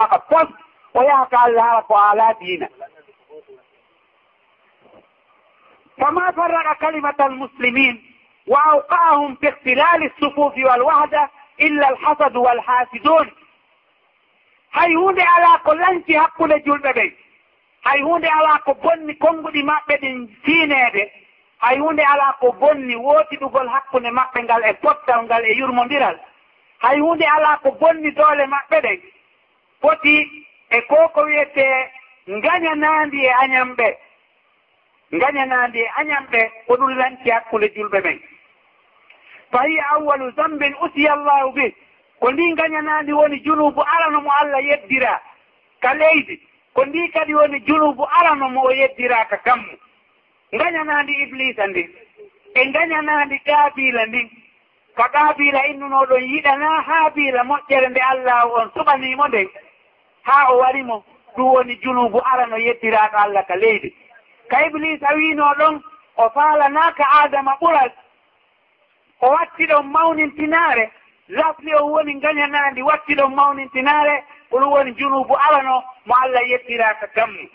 Ah, haka fas o yaha ka allah hara ko ala diina. Fama فما فرغ almuslimin wa وأوقعهم في ihtilali الصفوف walwahda illa alhasadu walhasidun. Hay hunde ala ko lanci hakkule julɓe ɓen hay hunde ala ko bonni konnguɗi maɓɓe ɗin fiineede. Hay hunde ala ko bonni wootiɗugol hakkunde maɓɓe ngal e pottal ngal e yurmondiral hay hunde ala ko bonni doole maɓɓe ɗen foti e ko ko wiyetee ngañanaandi e añam ɓe ngañanaandi e añam ɓe ko ɗum lanti hakkunde julɓe ɓen fa hiya awalu zambin usiya llahu bih. Ko ndi gañanaandi woni junubu arano mo allah yeddira ka leydi. Ko ndi kadi woni junubu arano mo o yeddira ka kammu. Gañanaandi iblisa ndi. E gañanaandi kaabila ndin ko kaabila innunoɗon yiɗana haabila moƴƴere nde allah on suɓanimo nden haa o warimo ɗum woni junubu arano yettiraɗo allah ka leydi. Ka iblisa a wino ɗon o faalanaka adama ɓural o watti ɗon mawnintinaare lafli on woni gañanana ndi watti ɗon mawnintinaare ɗum woni junubu arano mo allah yettiraka gammu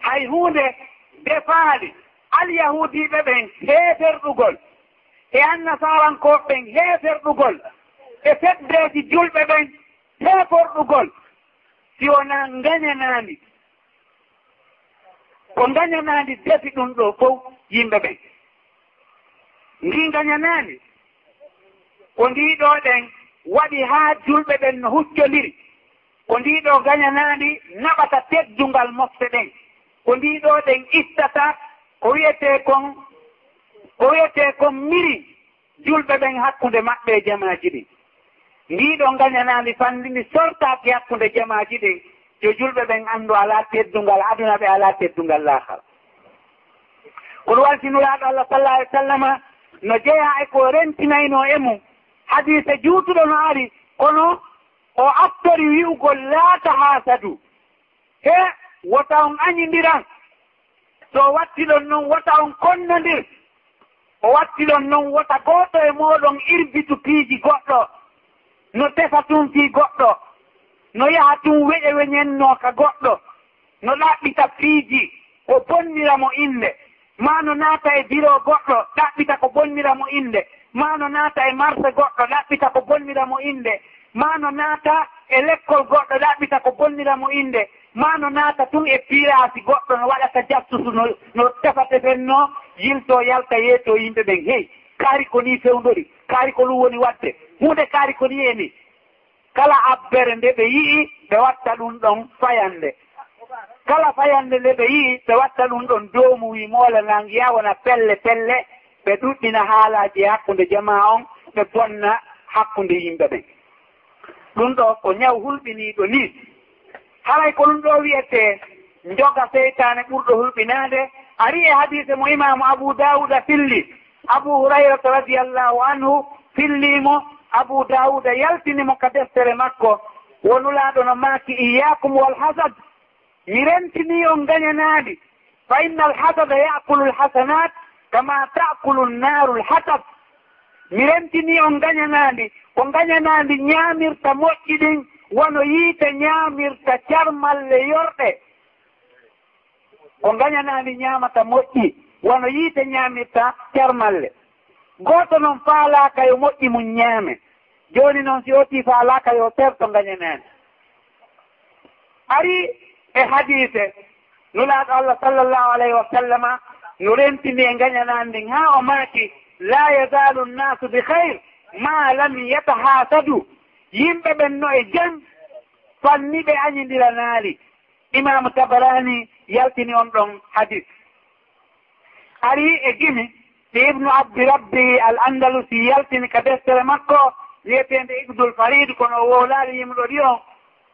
hay hunde defaali alyahudiɓe ɓen heeferɗugol e annasarankoɓe ɓen heeferɗugol e feddeji julɓe ɓen heeɓorɗugol si wona gañanaandi ko gañanaandi defi ɗum ɗo fof yimɓe ɓen. Ndi gañanaandi ko ndiɗo ɗen waɗi haa julɓe ɓen no huccondiri ko ndiɗo gañanaandi naɓata teddungal mofte ɗen. Ko ndiɗo ɗen ittata ko wiyetee kon ko wiyetee kon miri julɓe ɓen hakkunde maɓɓe e jamaaji ɗin ndiɗo gañanandi fanndi ndi sortaki hakkunde jamaji ɗi yo julɓe ɓen anndu ala teddungal aduna ɓe ala teddungal laakal kono waltinuraɗo allah sallah alih w sallama no jeeya e ko rentinayno e mum hadise juutuɗo no ari kono o aftori wi'ugol laata haasadu he wota on añindiran. So wattiɗon noon wota on konnondir. O wattiɗon noon wota gooto e mooɗon irbitu piiji goɗɗo. no tefa tun fii goɗɗo. No yaha tun weƴe weñennoo ka goɗɗo. No ɗaɓɓita fiiji o bonnira mo innde. Ma no naata e biro goɗɗo ɗaɓɓita ko bonnira mo innde. Ma no naata e marse goɗɗo ɗaɓɓita ko bonnira mo innde. Ma no naata e lekkol goɗɗo ɗaɓɓita ko bonnira mo innde. Ma no naata tun e piraasi goɗɗo no waɗata jastusu no no tefa tefennoo no yilto yalta yeeto yimɓe ɓen hey. kaari ko ni fewdori kaari ko ɗum woni waɗde. Hunde kaari ko ni eni kala abbere nde ɓe yi'i ɓe watta ɗum ɗon fayande. Kala fayande nde ɓe yi'i ɓe watta ɗum ɗon doomu wi moola nangiya wona pelle pelle ɓe ɗuɗɗina haalaji e hakkunde jama on ɓe bonna hakkunde yimɓe ɓen ɗum ɗo ko ñaw hulɓiniiɗo ni. Haray ko ɗum ɗo wiyete joga seytane ɓurɗo hulɓinaade ari e hadise mo imamu abou dawuda filli. abou hurayrata radiallahu anhu fillimo abou dawuda yaltinimo ka deftere makko wonulaaɗo no maaki iyakum walhasad mi rentini on gañanaaɗi fa inna alhasada yakulu lhasanat kama takulu nnaru lhasad mi rentini on gañanaaɗi ko gañanaaɗi ñaamirta moƴƴi ɗin wono yiite ñaamirta carmalle yorɗe. Ko gañanaaɗi ñaamata moƴƴi. wono yiite ñaamirta carmalle gooto noon faalaaka yo moƴƴi mum ñaame. Jooni noon si otii faalaaka yo perto ngañaneene ari e hadiise nulaaɗo allah sallllahu alayhi wa sallama no rentini e ngañanaan ndin haa o maaki la yazalu nnasu bi hayre ma lam yatahaasadu. Yimɓe ɓen no e jam fanniɓe añindira naali. Imamu tabarani yaltini on ɗon hadis. ari e gimi. Ɗe ibnu abdi rabbi al andalusi yaltini ka deftere makko wiyetende ibdul farid kono o woolaali yimɗo ɗi on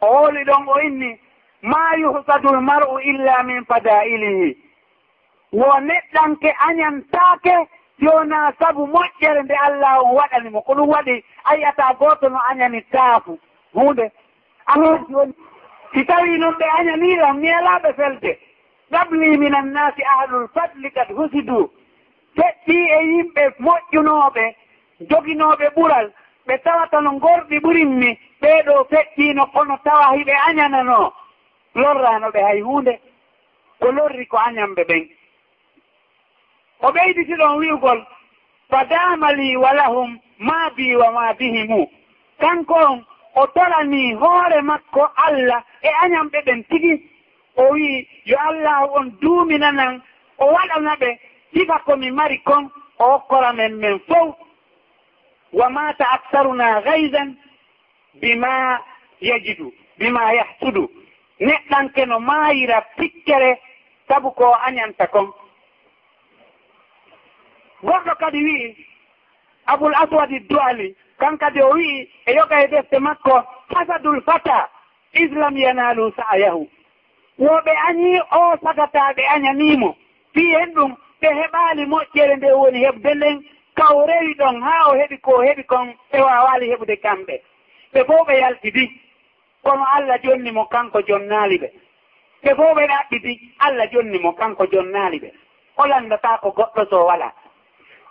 o wooli ɗon o inni ma yuhsadu l mar'u illa min fadailihi wo neɗɗanke añantaake yona sabu moƴƴere nde allah on waɗani mo. Ko ɗum waɗi a yiyata gooto no añani taafu. Hunde alaa joni si tawi noon ɓe añaniɗon ñeelaɓe felde. qabli min annasi ahlul fadli kad husidu. Feɗɗi e yimɓe moƴƴunoɓe joginoɓe ɓural ɓe tawata no gorɗi ɓurinmi ɓeeɗo feɗɗino kono tawa hiɓe añanano. Lorrano ɓe hay hunde ko lorri ko añamɓe ɓen. O ɓeyditi ɗon wi'ugol fadama li walahum ma bi wa ma bihimu. Kanko on o torani hoore makko allah e añamɓe ɓen tigi. o wii yo allahu on duuminanan o waɗana ɓe sifa komi mari kon o hokkora men men fof. Wa mata aksaruna gaydan bima yajidu bima yahsudu. Neɗɗanke no maayira pikkere sabu ko añanta kon. Goɗɗo kadi wi'i aboul aswadi du'ali kan kadi o wi'i e yoga e defte makko hasadul fata islam yanalu sa'ayahu yo ɓe añi o sagata ɓe añanimo fi hen ɗum ɓe heɓali moƴƴere nde woni heɓde nden. Kaw rewi ɗon ha o heɓi ko heɓi kon ɓe wawali heɓude kamɓe. Ɓe fo ɓe yaltidi kono allah jonni mo kanko jonnali ɓe. Ɓe fo ɓe ɗaɓɓidi allah jonni mo kanko jonnali ɓe. O landata ko goɗɗo so wala.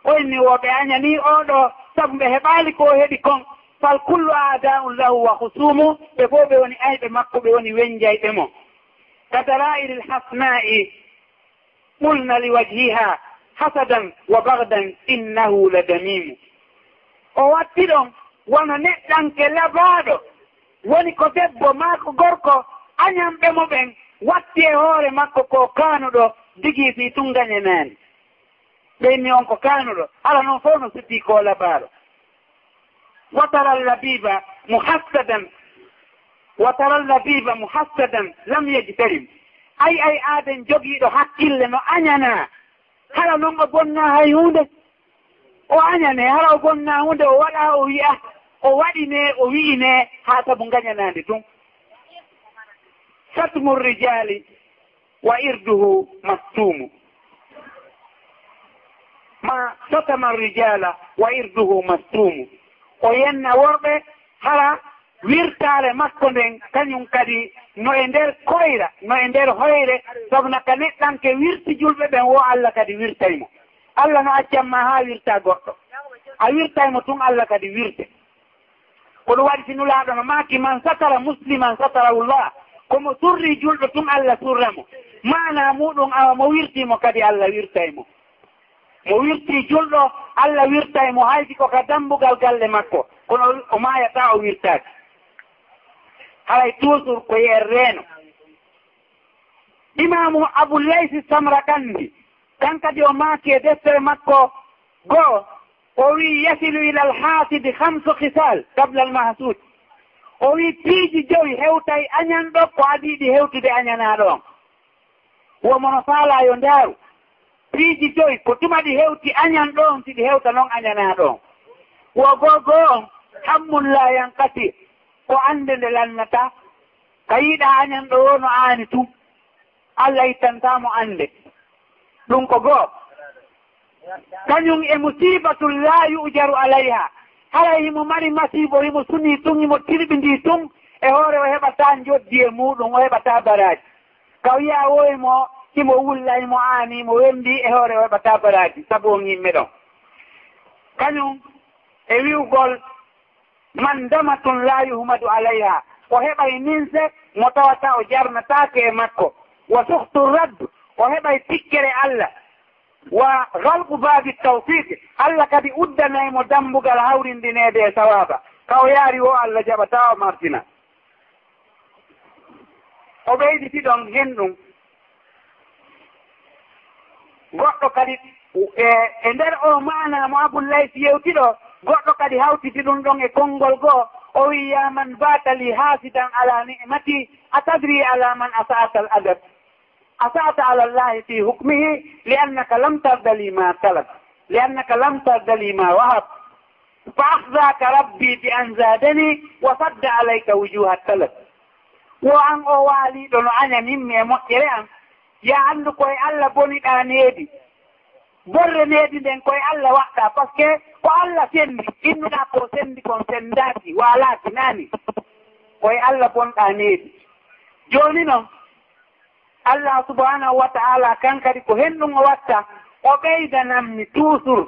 Oyenni woɓe añani oɗo sabu ɓe heɓali ko heɓi kon. Fal kullu adaun lahu wa husumu ɓe fo ɓe woni ayɓe makko ɓe woni wenjayɓe mo. كدلائل الحسماء قلنا لوجهها حسدا وبغدا إنه لدميم. أواتيرون wono neɗɗanke labaaɗo woni ko debbo maako gorko añamɓe mo ɓen watti e hoore makko ko kaanuɗo digii fii tungane naani ɓenni on ko kaanuɗo ala noon fof no sippii ko labaaɗo watara labiba muhassadan wa tara محسدا muhassadan lam أي ay ay aaden jogiiɗo hakkille no añana hala noon o بنا hay هوندا o añane hala o gonna hunde o waɗa o wi'a o waɗine o wi'ine haa sabu ngañanaande tun satmu rijali wa irduhu mastumu ma satama rijala wa irduhu mastumu o yenna worɓe hala wirtaare makko nden kañum kadi no e nder koyra no e nder hoyre. Sabu naka neɗɗanke wirti julɓe ɓen wo allah kadi wirtaymo. Allah no accanma haa wirta goɗɗo. A wirtaymo tun allah kadi wirte. Ko ɗum waɗi sinulaaɗo no maaki man satara musliman satarahullah. Komo surri julɗo tun allah surramo. Mana muɗum awa mo wirtimo kadi allah wirtaymo. Mo wirti julɗo allah wirtaymo haydi ko ka dambugal galle makko. Kono o maayata o wirtaaki. haray toujours ko yer reeno imamu aboulaysi samra kandi kan kadi o maaki e deftere makko goo o wii yasilu ila alhasidi hamsu hisal qable almahsud o wii piiji joyi hewtay añanɗo ko adiiɗi hewtude añanaaɗo on. Womono faala yo ndaaru. Piiji joyi ko tuma ɗi hewti añan ɗo on siɗi hewta noon añanaaɗo on. Wo goo goo on hammum la yankati ko annde nde lannata ka yiiɗa añan ɗo wono aani tu. Allah ittantamo annde. Ɗum ko goo. Kañum e musibatul la yujaru alayha. Kala himo mari masibo himo suni tun himo tirɓindi tun e hoore o heɓata joddi e muɗum o heɓata baraji ka wiya woymo himo wulla himo aani mo wendi e hoore o heɓata baraji sabu on yimɓe ɗon. Kañum e wiwgol mandamatun la yuhmadu alayha. O heɓay ninse mo tawata o jarnatake e makko. Wa suhtu raddu o heɓay tikkere allah. Wa galku baabi tawfiqe allah kadi uddanaymo dambugal hawrindinede e sawaba kaw yaari o allah jaɓata o martina. O ɓeyditi ɗon hen ɗum goɗɗo kadi e, e nder o mana mo abullahi yewtiɗo goɗɗo kadi hawtiti ɗum ɗon e konngol goo o wiya man batali haasidan ala nimati a tadri ala man asata al adab. Asata ala llahi fi hukmihi li annaka lam tardali ma talab li annaka lam tardali ma wahab. Fa ahdaka rabbi bi an zadani wa sadda alayka wujuha talab wo an o waaliɗo no añanimmi e moƴƴere an ya anndu koye allah boniɗa needi. Borre needi nden koye allah waɗɗa par ce que ko allah sendi innuɗa ko sendi kon sendaki walaki nani? Koye allah bonɗa needi. Joni noon allah subhanahu wa taala kan kadi ko henɗum o watta o ɓeydanammi toujours.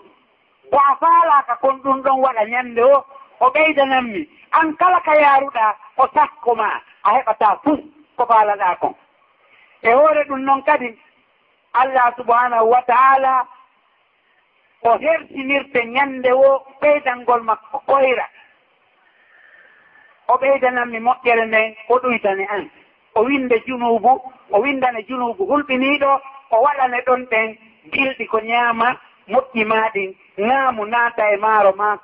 Ko a faalaka kon ɗum ɗon waɗa ñande o o ɓeydanammi. An kala ka yaaruɗaa o sakko ma a heɓata fuf ko faalaɗa kon. E hoore ɗum noon kadi allah subhanahu wa taala o hertinirte ñande wo ɓeydangol makko koyra o ɓeydananmi moƴƴere nden o ɗoytane an. O winde junubu o windane junubu hulɓiniiɗo o waɗane ɗon ɗen gilɗi ko ñaama moƴƴi ma ɗin ŋaamu naata e maaro maako.